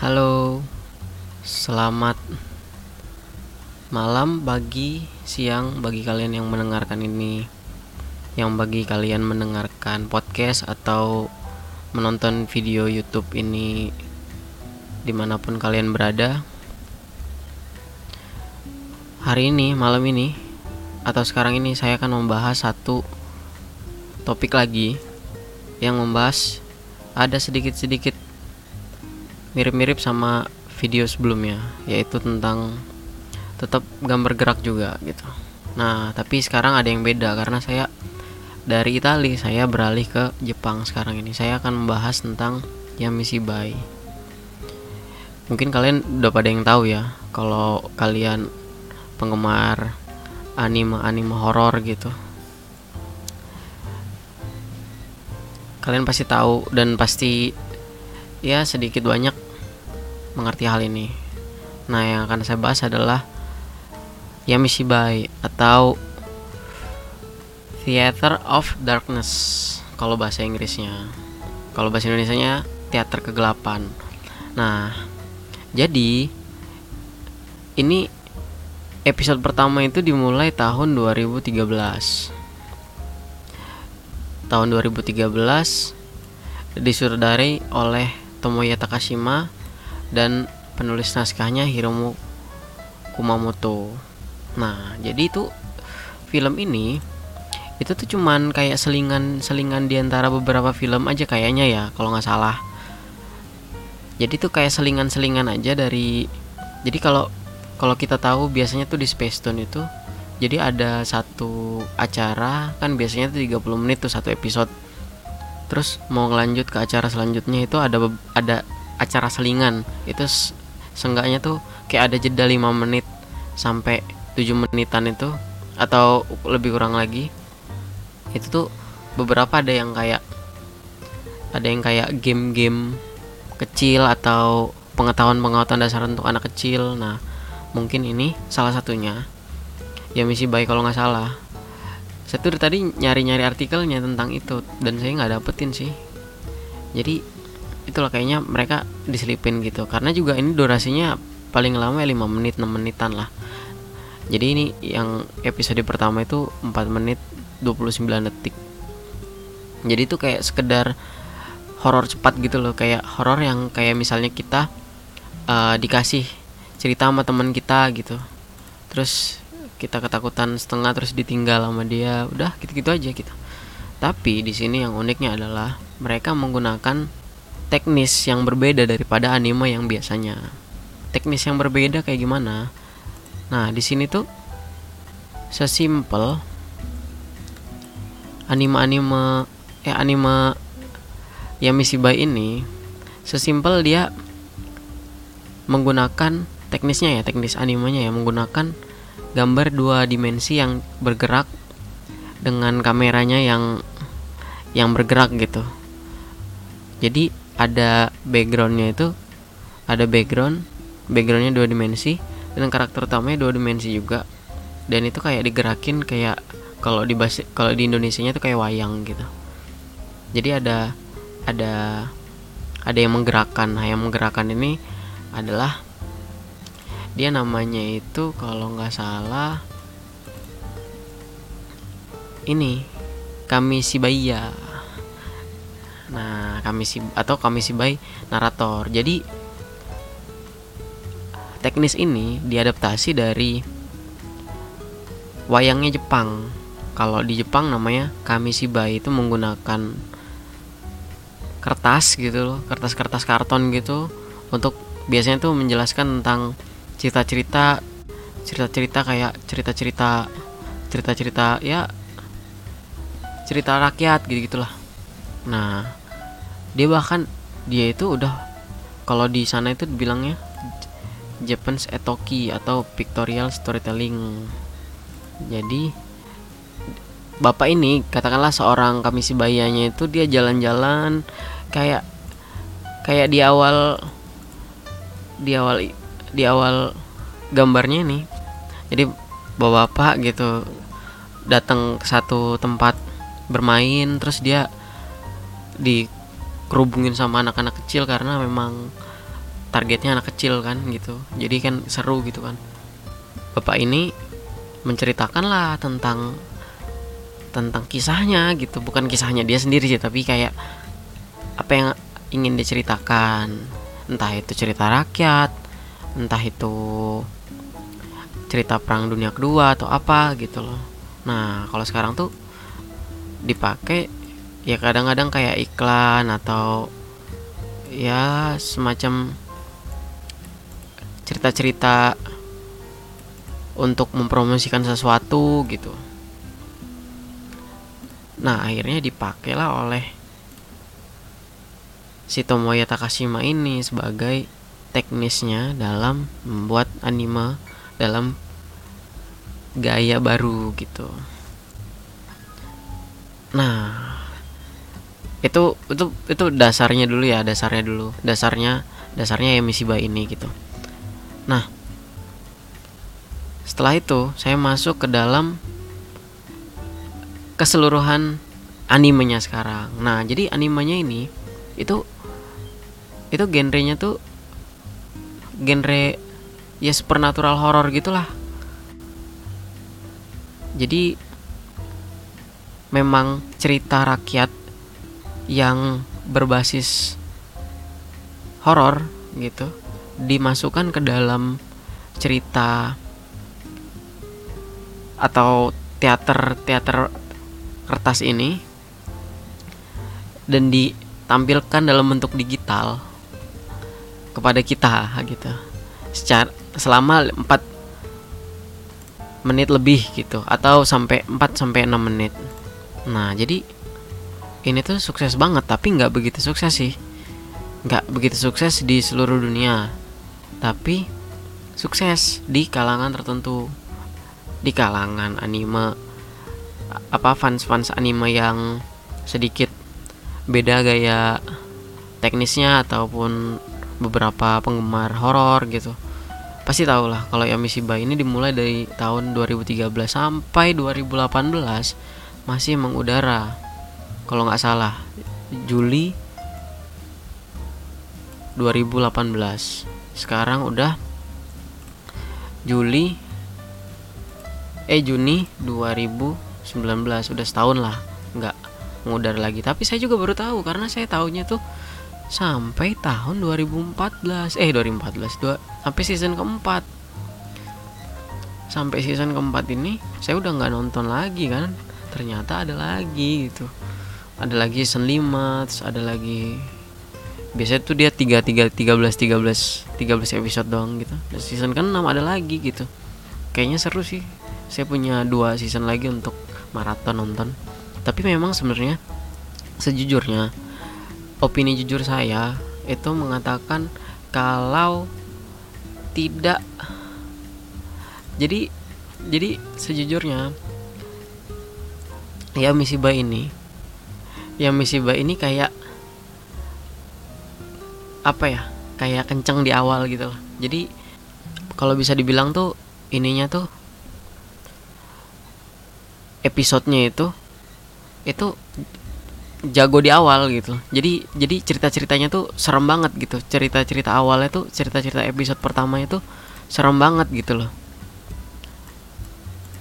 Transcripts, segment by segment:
Halo, selamat malam, pagi, siang bagi kalian yang mendengarkan ini. Yang bagi kalian mendengarkan podcast atau menonton video YouTube ini di mana pun kalian berada. Hari ini, malam ini, atau sekarang ini saya akan membahas satu topik lagi yang membahas ada sedikit-sedikit mirip-mirip sama video sebelumnya yaitu tentang tetap gambar gerak juga gitu. Nah, tapi sekarang ada yang beda karena saya dari Italia saya beralih ke Jepang sekarang ini. Saya akan membahas tentang Yamishibai. Mungkin kalian udah pada yang tahu ya kalau kalian penggemar anime-anime horor gitu. Kalian pasti tahu dan pasti ya sedikit banyak mengerti hal ini. Nah, yang akan saya bahas adalah Yamishibai atau Theater of Darkness kalau bahasa Inggrisnya. Kalau bahasa Indonesianya teater kegelapan. Nah, jadi ini episode pertama itu dimulai tahun 2013. Tahun 2013 disutradarai oleh Tomoya Takashima dan penulis naskahnya Hiromu Kumamoto. Nah, jadi itu film ini itu tuh cuman kayak selingan-selingan di antara beberapa film aja kayaknya ya, kalau nggak salah. Jadi tuh kayak selingan-selingan aja dari jadi kalau kalau kita tahu biasanya tuh di Space Tune itu jadi ada satu acara kan biasanya tuh 30 menit tuh satu episode. Terus mau ngelanjut ke acara selanjutnya itu ada ada acara selingan. Itu seenggaknya tuh kayak ada jeda 5 menit sampai 7 menitan itu atau lebih kurang lagi. Itu tuh beberapa ada yang kayak ada yang kayak game-game kecil atau pengetahuan-pengetahuan dasar untuk anak kecil. Nah mungkin ini salah satunya. Ya misi baik kalau nggak salah saya tuh tadi nyari-nyari artikelnya tentang itu dan saya nggak dapetin sih. Jadi itulah kayaknya mereka diselipin gitu. Karena juga ini durasinya paling lama ya 5 menit 6 menitan lah. Jadi ini yang episode pertama itu 4 menit 29 detik. Jadi itu kayak sekedar horor cepat gitu loh. Kayak horor yang kayak misalnya kita uh, dikasih cerita sama teman kita gitu. Terus kita ketakutan setengah terus ditinggal sama dia udah gitu-gitu aja gitu tapi di sini yang uniknya adalah mereka menggunakan teknis yang berbeda daripada anime yang biasanya. Teknis yang berbeda kayak gimana? Nah di sini tuh sesimpel anime-anime eh anime yang misi Yamishibai ini sesimpel dia menggunakan teknisnya ya teknis animenya ya menggunakan gambar dua dimensi yang bergerak dengan kameranya yang yang bergerak gitu. Jadi ada backgroundnya itu ada background backgroundnya dua dimensi dan karakter utamanya dua dimensi juga. Dan itu kayak digerakin kayak kalau di bahasa kalau di Indonesia tuh kayak wayang gitu. Jadi ada ada ada yang menggerakkan. Nah yang menggerakkan ini adalah dia namanya itu kalau nggak salah ini kami Sibaya nah kami si atau kami Sibai narator. Jadi teknis ini diadaptasi dari wayangnya Jepang. Kalau di Jepang namanya kami Kamishibai itu menggunakan kertas gitu loh, kertas-kertas karton gitu. Untuk biasanya tuh menjelaskan tentang cerita-cerita cerita-cerita kayak cerita-cerita cerita-cerita ya cerita rakyat gitu gitulah nah dia bahkan dia itu udah kalau di sana itu bilangnya Japanese etoki atau pictorial storytelling. Jadi bapak ini katakanlah seorang kami si bayanya itu dia jalan-jalan kayak kayak di awal di awal di awal gambarnya nih jadi bapak-bapak gitu datang ke satu tempat bermain terus dia dikerubungin sama anak-anak kecil karena memang targetnya anak kecil kan gitu. Jadi kan seru gitu kan. Bapak ini menceritakan lah tentang tentang kisahnya gitu. Bukan kisahnya dia sendiri sih tapi kayak apa yang ingin diceritakan. Entah itu cerita rakyat entah itu cerita perang dunia kedua atau apa gitu loh. Nah kalau sekarang tuh dipakai ya kadang-kadang kayak iklan atau ya semacam cerita-cerita untuk mempromosikan sesuatu gitu. Nah akhirnya dipakailah oleh si Tomoya Takashima ini sebagai teknisnya dalam membuat anime dalam gaya baru gitu. Nah itu itu itu dasarnya dulu ya dasarnya dulu. Dasarnya dasarnya ya Mishiba ini gitu. Nah setelah itu saya masuk ke dalam keseluruhan animenya sekarang. Nah, jadi animenya ini itu itu genrenya tuh genre ya supernatural horror gitulah. Jadi memang cerita rakyat yang berbasis horor gitu dimasukkan ke dalam cerita atau teater teater kertas ini dan ditampilkan dalam bentuk digital kepada kita gitu secara selama 4 menit lebih gitu atau sampai 4 sampai 6 menit. Nah, jadi ini tuh sukses banget tapi nggak begitu sukses sih. Nggak begitu sukses di seluruh dunia. Tapi sukses di kalangan tertentu. Di kalangan anime apa fans-fans anime yang sedikit beda gaya teknisnya ataupun beberapa penggemar horor gitu. Pasti tahu lah kalau Yamishiba ini dimulai dari tahun 2013 sampai 2018 masih mengudara kalau nggak salah Juli 2018 sekarang udah Juli eh Juni 2000 19 udah setahun lah nggak ngudar lagi. Tapi saya juga baru tahu karena saya tahunya tuh sampai tahun 2014 eh 2014 dua sampai season keempat. Sampai season keempat ini saya udah nggak nonton lagi kan? Ternyata ada lagi gitu. Ada lagi season 5 terus ada lagi biasanya tuh dia 3 3 13 13 13 episode doang gitu. Dan season ke-6 ada lagi gitu. Kayaknya seru sih. Saya punya dua season lagi untuk maraton nonton. Tapi memang sebenarnya sejujurnya opini jujur saya itu mengatakan kalau tidak. Jadi jadi sejujurnya ya misi Misiba ini ya Misiba ini kayak apa ya kayak kenceng di awal gitu loh jadi kalau bisa dibilang tuh ininya tuh episodenya itu itu jago di awal gitu. Jadi jadi cerita ceritanya tuh serem banget gitu. Cerita cerita awalnya tuh cerita cerita episode pertama itu serem banget gitu loh.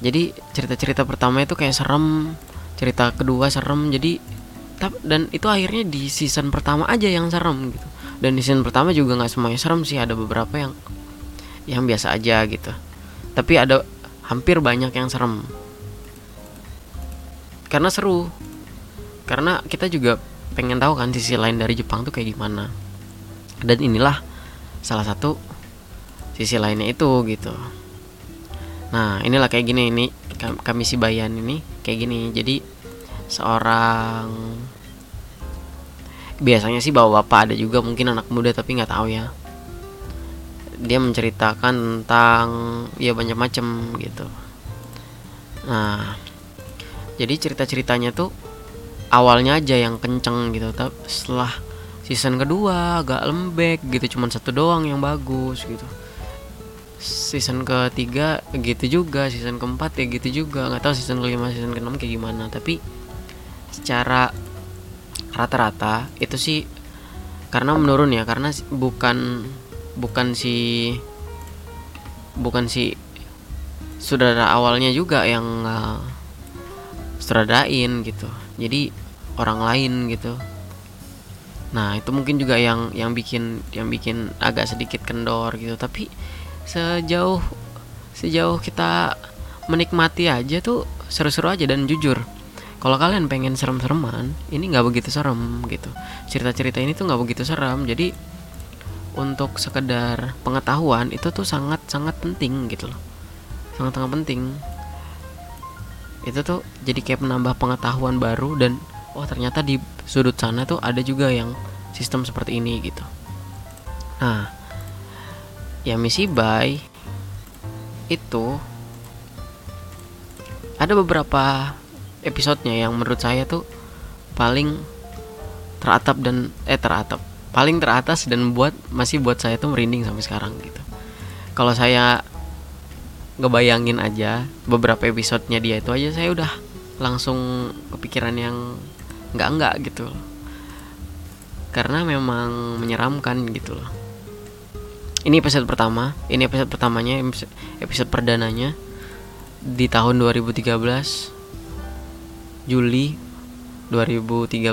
Jadi cerita cerita pertama itu kayak serem cerita kedua serem. Jadi dan itu akhirnya di season pertama aja yang serem gitu. Dan di season pertama juga nggak semuanya serem sih ada beberapa yang yang biasa aja gitu. Tapi ada hampir banyak yang serem. Karena seru karena kita juga pengen tahu kan sisi lain dari Jepang tuh kayak gimana. Dan inilah salah satu sisi lainnya itu gitu. Nah inilah kayak gini ini kami si bayan ini kayak gini. Jadi seorang biasanya sih bawa bapak ada juga mungkin anak muda tapi nggak tahu ya. Dia menceritakan tentang ya banyak macam gitu. Nah jadi cerita ceritanya tuh awalnya aja yang kenceng gitu tapi setelah season kedua agak lembek gitu cuman satu doang yang bagus gitu. Season ketiga gitu juga season keempat ya gitu juga. Nggak tahu season kelima season keenam kayak gimana tapi secara rata-rata itu sih karena menurun ya karena bukan bukan si bukan si saudara awalnya juga yang uh, sutradain gitu jadi orang lain gitu. Nah itu mungkin juga yang yang bikin yang bikin agak sedikit kendor gitu. Tapi sejauh sejauh kita menikmati aja tuh seru-seru aja dan jujur. Kalau kalian pengen serem-sereman ini nggak begitu serem gitu. Cerita-cerita ini tuh nggak begitu serem. Jadi untuk sekedar pengetahuan itu tuh sangat sangat penting gitu loh. Sangat sangat penting itu tuh jadi kayak menambah pengetahuan baru dan oh ternyata di sudut sana tuh ada juga yang sistem seperti ini gitu. Nah ya misi by itu ada beberapa episodenya yang menurut saya tuh paling teratap dan eh teratap paling teratas dan buat masih buat saya tuh merinding sampai sekarang gitu. Kalau saya ngebayangin aja beberapa episodenya dia itu aja saya udah langsung kepikiran yang nggak nggak gitu. Loh karena memang menyeramkan gitu loh. Ini episode pertama ini episode pertamanya episode perdananya di tahun 2013 Juli 2013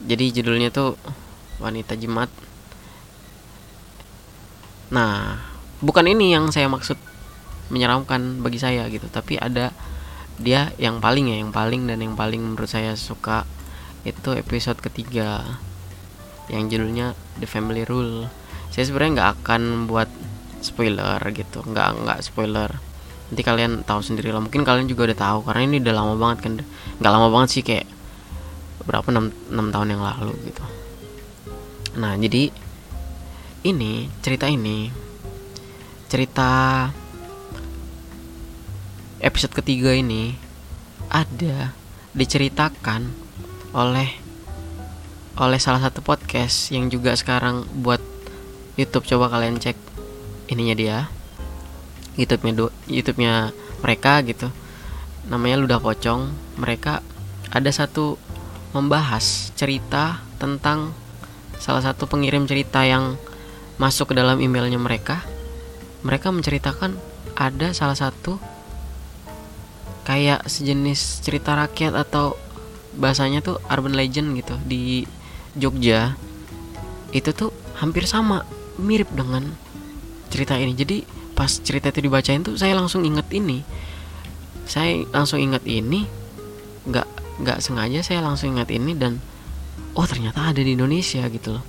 jadi judulnya tuh wanita jimat. Nah bukan ini yang saya maksud menyeramkan bagi saya gitu tapi ada dia yang paling ya yang paling dan yang paling menurut saya suka itu episode ketiga yang judulnya The Family Rule. Saya sebenarnya nggak akan buat spoiler gitu nggak nggak spoiler. Nanti kalian tahu sendiri lah mungkin kalian juga udah tahu karena ini udah lama banget kan nggak lama banget sih kayak berapa 6, 6 tahun yang lalu gitu. Nah jadi ini cerita ini cerita episode ketiga ini ada diceritakan oleh oleh salah satu podcast yang juga sekarang buat YouTube. Coba kalian cek ininya dia YouTube-nya YouTube-nya mereka gitu. Namanya Ludah Pocong. Mereka ada satu membahas cerita tentang salah satu pengirim cerita yang masuk ke dalam emailnya mereka mereka menceritakan ada salah satu kayak sejenis cerita rakyat atau bahasanya tuh urban legend gitu di Jogja. Itu tuh hampir sama mirip dengan cerita ini. Jadi pas cerita itu dibacain tuh saya langsung inget ini. Saya langsung inget ini nggak nggak sengaja saya langsung ingat ini dan oh ternyata ada di Indonesia gitu loh.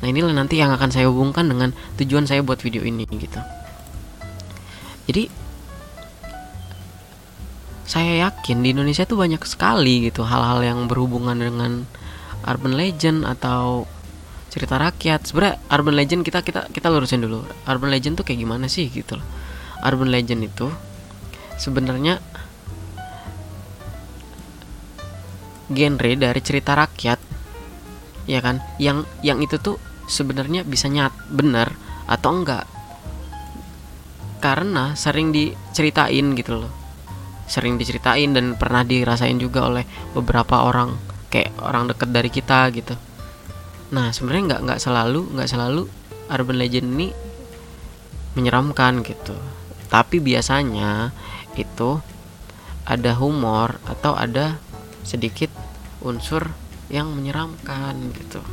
Nah inilah nanti yang akan saya hubungkan dengan tujuan saya buat video ini gitu jadi saya yakin di Indonesia tuh banyak sekali gitu hal-hal yang berhubungan dengan urban legend atau cerita rakyat. Sebenarnya urban legend kita kita kita lurusin dulu. Urban legend tuh kayak gimana sih gitu loh. Urban legend itu sebenarnya genre dari cerita rakyat ya kan? Yang yang itu tuh sebenarnya bisa nyat benar atau enggak karena sering diceritain gitu loh. Sering diceritain dan pernah dirasain juga oleh beberapa orang kayak orang deket dari kita gitu. Nah sebenarnya nggak nggak selalu nggak selalu urban legend ini menyeramkan gitu. Tapi biasanya itu ada humor atau ada sedikit unsur yang menyeramkan gitu.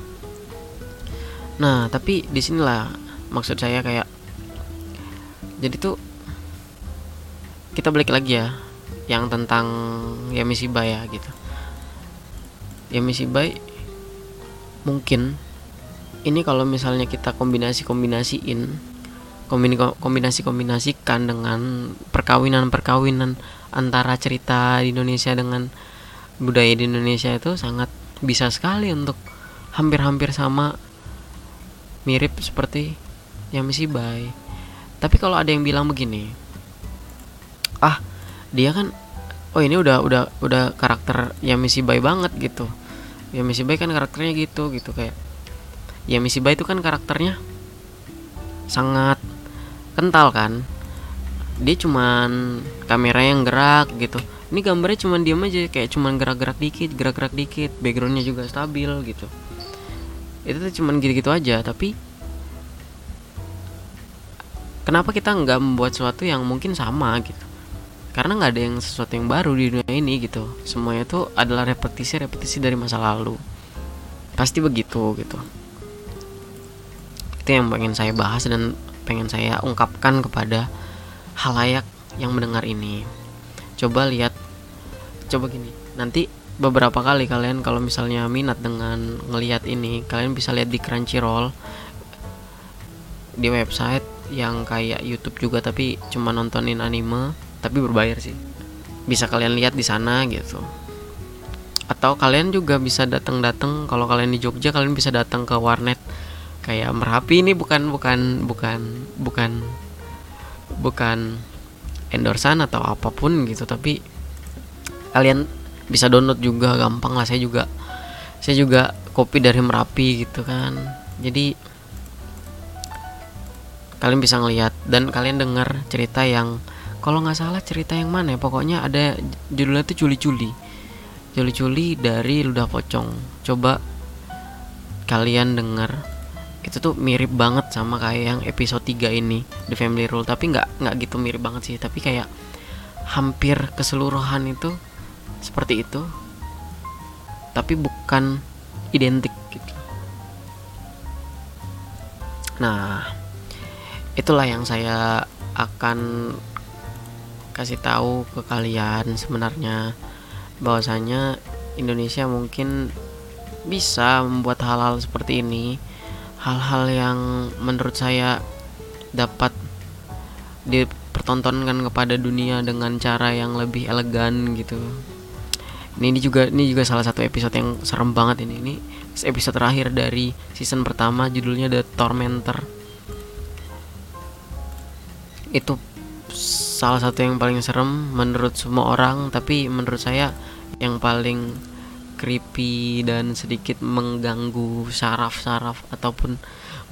Nah tapi di sinilah maksud saya kayak jadi tuh kita balik lagi ya yang tentang ya misi ya gitu. Ya misi mungkin ini kalau misalnya kita kombinasi kombinasiin kombinasi kombinasikan dengan perkawinan perkawinan antara cerita di Indonesia dengan budaya di Indonesia itu sangat bisa sekali untuk hampir-hampir sama mirip seperti yang misi bay tapi kalau ada yang bilang begini ah dia kan oh ini udah udah udah karakter yang misi bay banget gitu. Ya misi bay kan karakternya gitu gitu kayak ya misi bay itu kan karakternya sangat kental kan. Dia cuman kamera yang gerak gitu. Ini gambarnya cuman diam aja kayak cuman gerak-gerak dikit gerak-gerak dikit backgroundnya juga stabil gitu. Itu tuh cuman gitu-gitu aja tapi kenapa kita nggak membuat sesuatu yang mungkin sama gitu? Karena nggak ada yang sesuatu yang baru di dunia ini gitu. Semuanya itu adalah repetisi repetisi dari masa lalu. Pasti begitu gitu. Itu yang pengen saya bahas dan pengen saya ungkapkan kepada halayak yang mendengar ini. Coba lihat. Coba gini. Nanti beberapa kali kalian kalau misalnya minat dengan ngelihat ini kalian bisa lihat di Crunchyroll di website yang kayak YouTube juga tapi cuma nontonin anime tapi berbayar sih. Bisa kalian lihat di sana gitu. Atau kalian juga bisa datang-datang kalau kalian di Jogja kalian bisa datang ke warnet kayak Merapi ini bukan bukan bukan bukan bukan endorsan atau apa pun gitu tapi kalian bisa download juga gampang lah. Saya juga saya juga kopi dari Merapi gitu kan. Jadi kalian bisa ngelihat dan kalian dengar cerita yang kalau nggak salah cerita yang mana ya pokoknya ada judulnya tuh culi-culi. Culi-culi dari ludah pocong. Coba kalian denger itu tuh mirip banget sama kayak yang episode 3 ini The Family Rule. Tapi nggak nggak gitu mirip banget sih. Tapi kayak hampir keseluruhan itu seperti itu. Tapi bukan identik gitu. Nah itulah yang saya akan kasih tahu ke kalian sebenarnya bahwasanya Indonesia mungkin bisa membuat hal-hal seperti ini hal-hal yang menurut saya dapat dipertontonkan kepada dunia dengan cara yang lebih elegan gitu. Ini, ini juga ini juga salah satu episode yang serem banget ini. Ini episode terakhir dari season pertama judulnya The Tormentor itu salah satu yang paling serem menurut semua orang tapi menurut saya yang paling creepy dan sedikit mengganggu saraf-saraf ataupun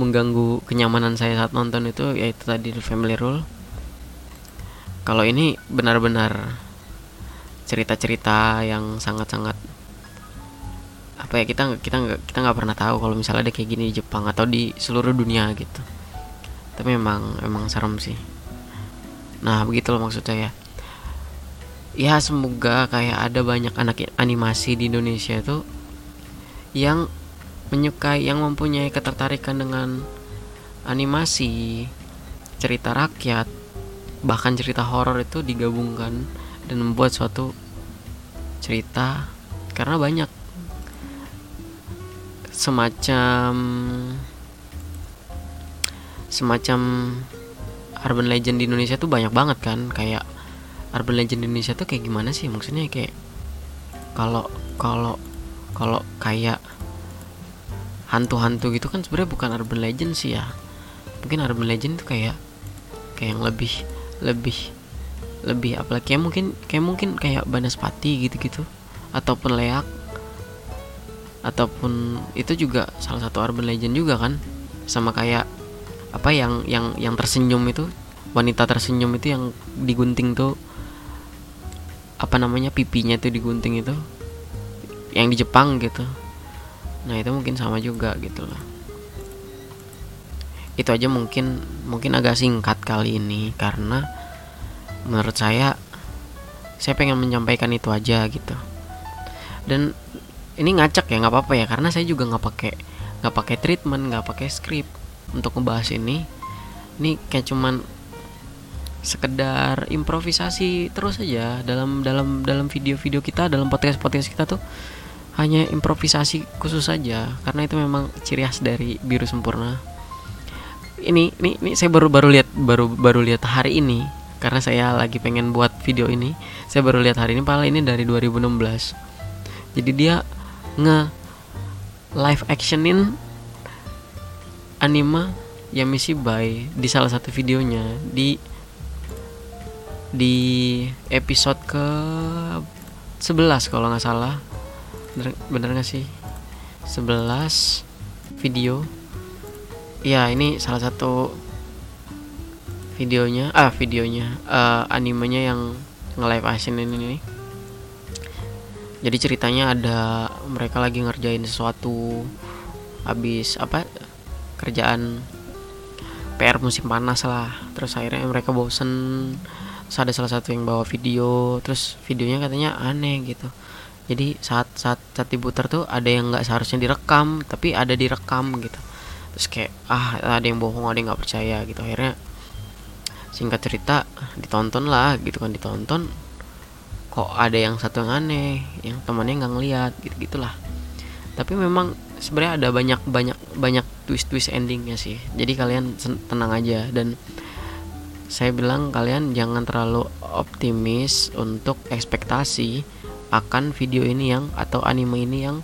mengganggu kenyamanan saya saat nonton itu yaitu tadi The Family Rule. Kalau ini benar-benar cerita-cerita yang sangat-sangat apa ya kita kita nggak kita nggak pernah tahu kalau misalnya ada kayak gini di Jepang atau di seluruh dunia gitu. Tapi memang memang serem sih nah begitu loh maksud saya ya semoga kayak ada banyak anak animasi di Indonesia itu yang menyukai yang mempunyai ketertarikan dengan animasi cerita rakyat bahkan cerita horor itu digabungkan dan membuat suatu cerita. Karena banyak semacam semacam urban legend di Indonesia tuh banyak banget kan. Kayak urban legend di Indonesia tuh kayak gimana sih? Maksudnya kayak kalau kalau kalau kayak hantu-hantu gitu kan sebenarnya bukan urban legend sih ya. Mungkin urban legend tuh kayak kayak yang lebih lebih lebih apalagi kayak mungkin kayak mungkin kayak Banaspati gitu-gitu ataupun leak ataupun itu juga salah satu urban legend juga kan. Sama kayak apa yang yang yang tersenyum itu wanita tersenyum itu yang digunting tuh apa namanya pipinya tuh digunting itu yang di Jepang gitu. Nah itu mungkin sama juga gitu loh itu aja mungkin mungkin agak singkat kali ini karena menurut saya saya pengen menyampaikan itu aja gitu. Dan ini ngacak ya nggak apa-apa ya karena saya juga nggak pakai nggak pakai treatment nggak pakai script untuk ngebahas ini. Ini kayak cuman sekedar improvisasi terus aja dalam dalam dalam video-video kita dalam podcast-podcast kita tuh hanya improvisasi khusus saja karena itu memang ciri khas dari biru sempurna. Ini ini ini saya baru baru lihat baru baru lihat hari ini karena saya lagi pengen buat video ini. Saya baru lihat hari ini padahal ini dari 2016 jadi dia nge live actionin anime Yamishi Bai di salah satu videonya di di episode ke 11 kalau nggak salah. Bener, bener gak sih? 11 video. Ya ini salah satu videonya ah videonya uh, animenya yang nge-live action ini nih jadi ceritanya ada mereka lagi ngerjain sesuatu habis apa kerjaan PR musim panas lah. Terus akhirnya mereka bosen. Terus ada salah satu yang bawa video. Terus videonya katanya aneh gitu. Jadi saat saat saat diputar tuh ada yang nggak seharusnya direkam tapi ada direkam gitu. Terus kayak ah ada yang bohong ada yang nggak percaya gitu. Akhirnya singkat cerita ditonton lah gitu kan ditonton. Kok ada yang satu yang aneh yang temannya nggak ngeliat gitu gitulah tapi memang sebenarnya ada banyak banyak banyak twist twist endingnya sih. Jadi kalian tenang aja. Dan saya bilang kalian jangan terlalu optimis untuk ekspektasi akan video ini yang atau anime ini yang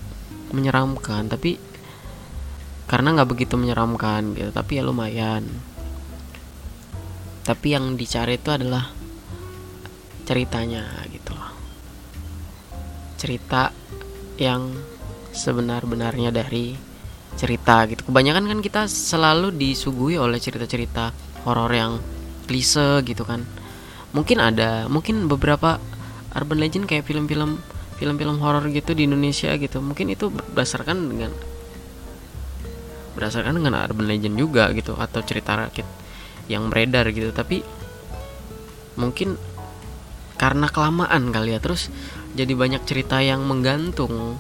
menyeramkan. Tapi karena nggak begitu menyeramkan gitu tapi ya lumayan. Tapi yang dicari itu adalah ceritanya gitu loh. Cerita yang sebenar-benarnya dari cerita gitu. Kebanyakan kan kita selalu disuguhi oleh cerita-cerita horor yang klise gitu kan. Mungkin ada mungkin beberapa urban legend kayak film-film film-film horor gitu di Indonesia gitu. Mungkin itu berdasarkan dengan berdasarkan dengan urban legend juga gitu atau cerita rakit yang beredar gitu. Tapi mungkin karena kelamaan kali ya terus jadi banyak cerita yang menggantung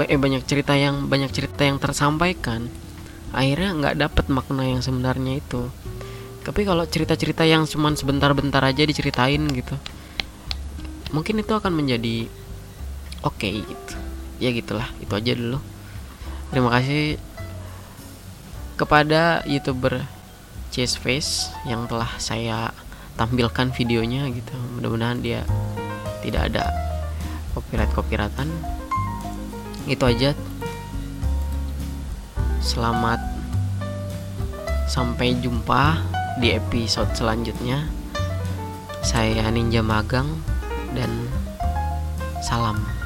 eh, banyak cerita yang banyak cerita yang tersampaikan. Akhirnya nggak dapet makna yang sebenarnya itu. Tapi kalau cerita-cerita yang cuman sebentar-bentar aja diceritain gitu mungkin itu akan menjadi oke okay, gitu. Ya gitulah itu aja dulu. Terima kasih kepada youtuber Chase Face yang telah saya tampilkan videonya gitu. Mudah-mudahan dia tidak ada copyright copyrightan itu aja selamat sampai jumpa di episode selanjutnya. Saya Ninja Magang dan salam.